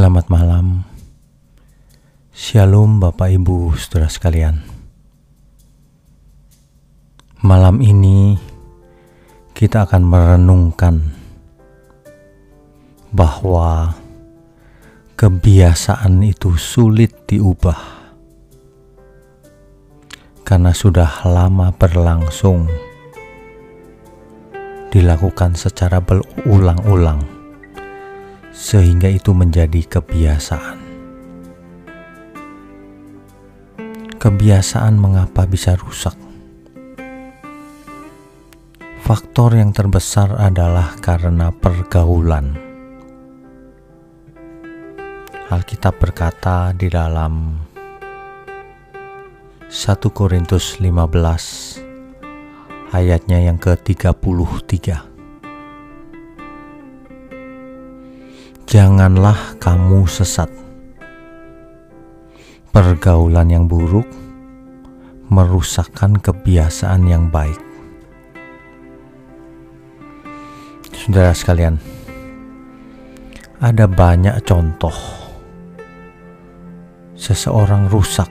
Selamat malam. Shalom Bapak Ibu Saudara sekalian. Malam ini kita akan merenungkan bahwa kebiasaan itu sulit diubah karena sudah lama berlangsung dilakukan secara berulang-ulang sehingga itu menjadi kebiasaan. Kebiasaan mengapa bisa rusak? Faktor yang terbesar adalah karena pergaulan. Alkitab berkata di dalam 1 Korintus 15 ayatnya yang ke-33 Janganlah kamu sesat. Pergaulan yang buruk merusakkan kebiasaan yang baik. Saudara sekalian, ada banyak contoh seseorang rusak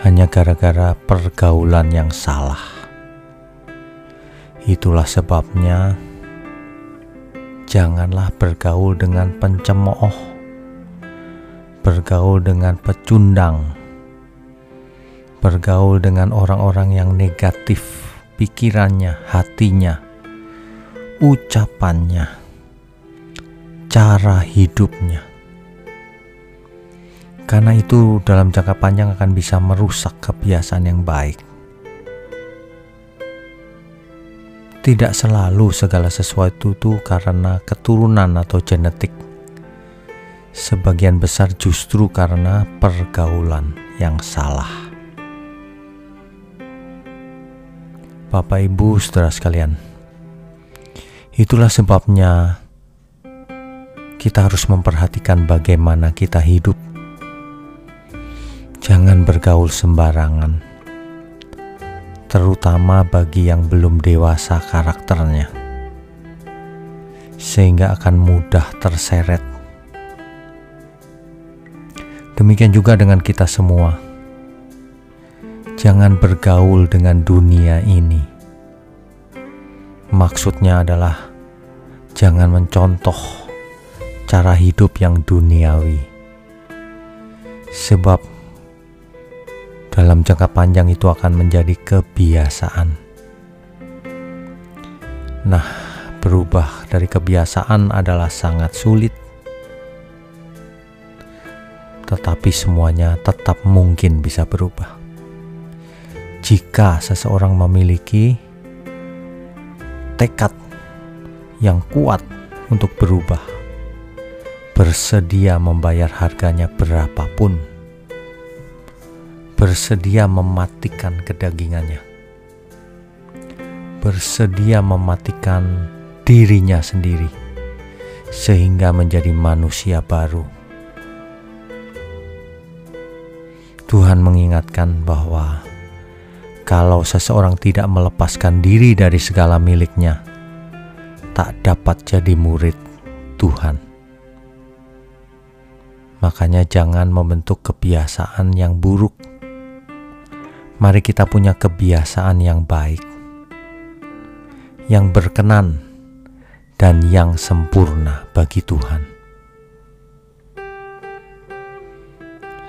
hanya gara-gara pergaulan yang salah. Itulah sebabnya janganlah bergaul dengan pencemooh, bergaul dengan pecundang, bergaul dengan orang-orang yang negatif pikirannya, hatinya, ucapannya, cara hidupnya. Karena itu dalam jangka panjang akan bisa merusak kebiasaan yang baik. Tidak selalu segala sesuatu itu karena keturunan atau genetik. Sebagian besar justru karena pergaulan yang salah. Bapak, ibu, saudara sekalian, itulah sebabnya kita harus memperhatikan bagaimana kita hidup. Jangan bergaul sembarangan terutama bagi yang belum dewasa karakternya, sehingga akan mudah terseret. Demikian juga dengan kita semua. Jangan bergaul dengan dunia ini. Maksudnya adalah jangan mencontoh cara hidup yang duniawi. Sebab dalam jangka panjang itu akan menjadi kebiasaan. Nah, berubah dari kebiasaan adalah sangat sulit, tetapi semuanya tetap mungkin bisa berubah. Jika seseorang memiliki tekad yang kuat untuk berubah, bersedia membayar harganya berapapun bersedia mematikan kedagingannya, bersedia mematikan dirinya sendiri, sehingga menjadi manusia baru. Tuhan mengingatkan bahwa kalau seseorang tidak melepaskan diri dari segala miliknya, tak dapat jadi murid Tuhan. Makanya, jangan membentuk kebiasaan yang buruk Mari kita punya kebiasaan yang baik, yang berkenan, dan yang sempurna bagi Tuhan.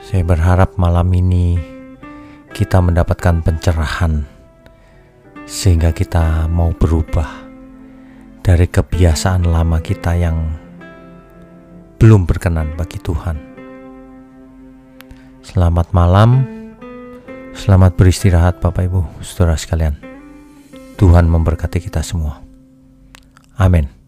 Saya berharap malam ini kita mendapatkan pencerahan, sehingga kita mau berubah dari kebiasaan lama kita yang belum berkenan bagi Tuhan. Selamat malam. Selamat beristirahat Bapak Ibu, saudara sekalian. Tuhan memberkati kita semua. Amin.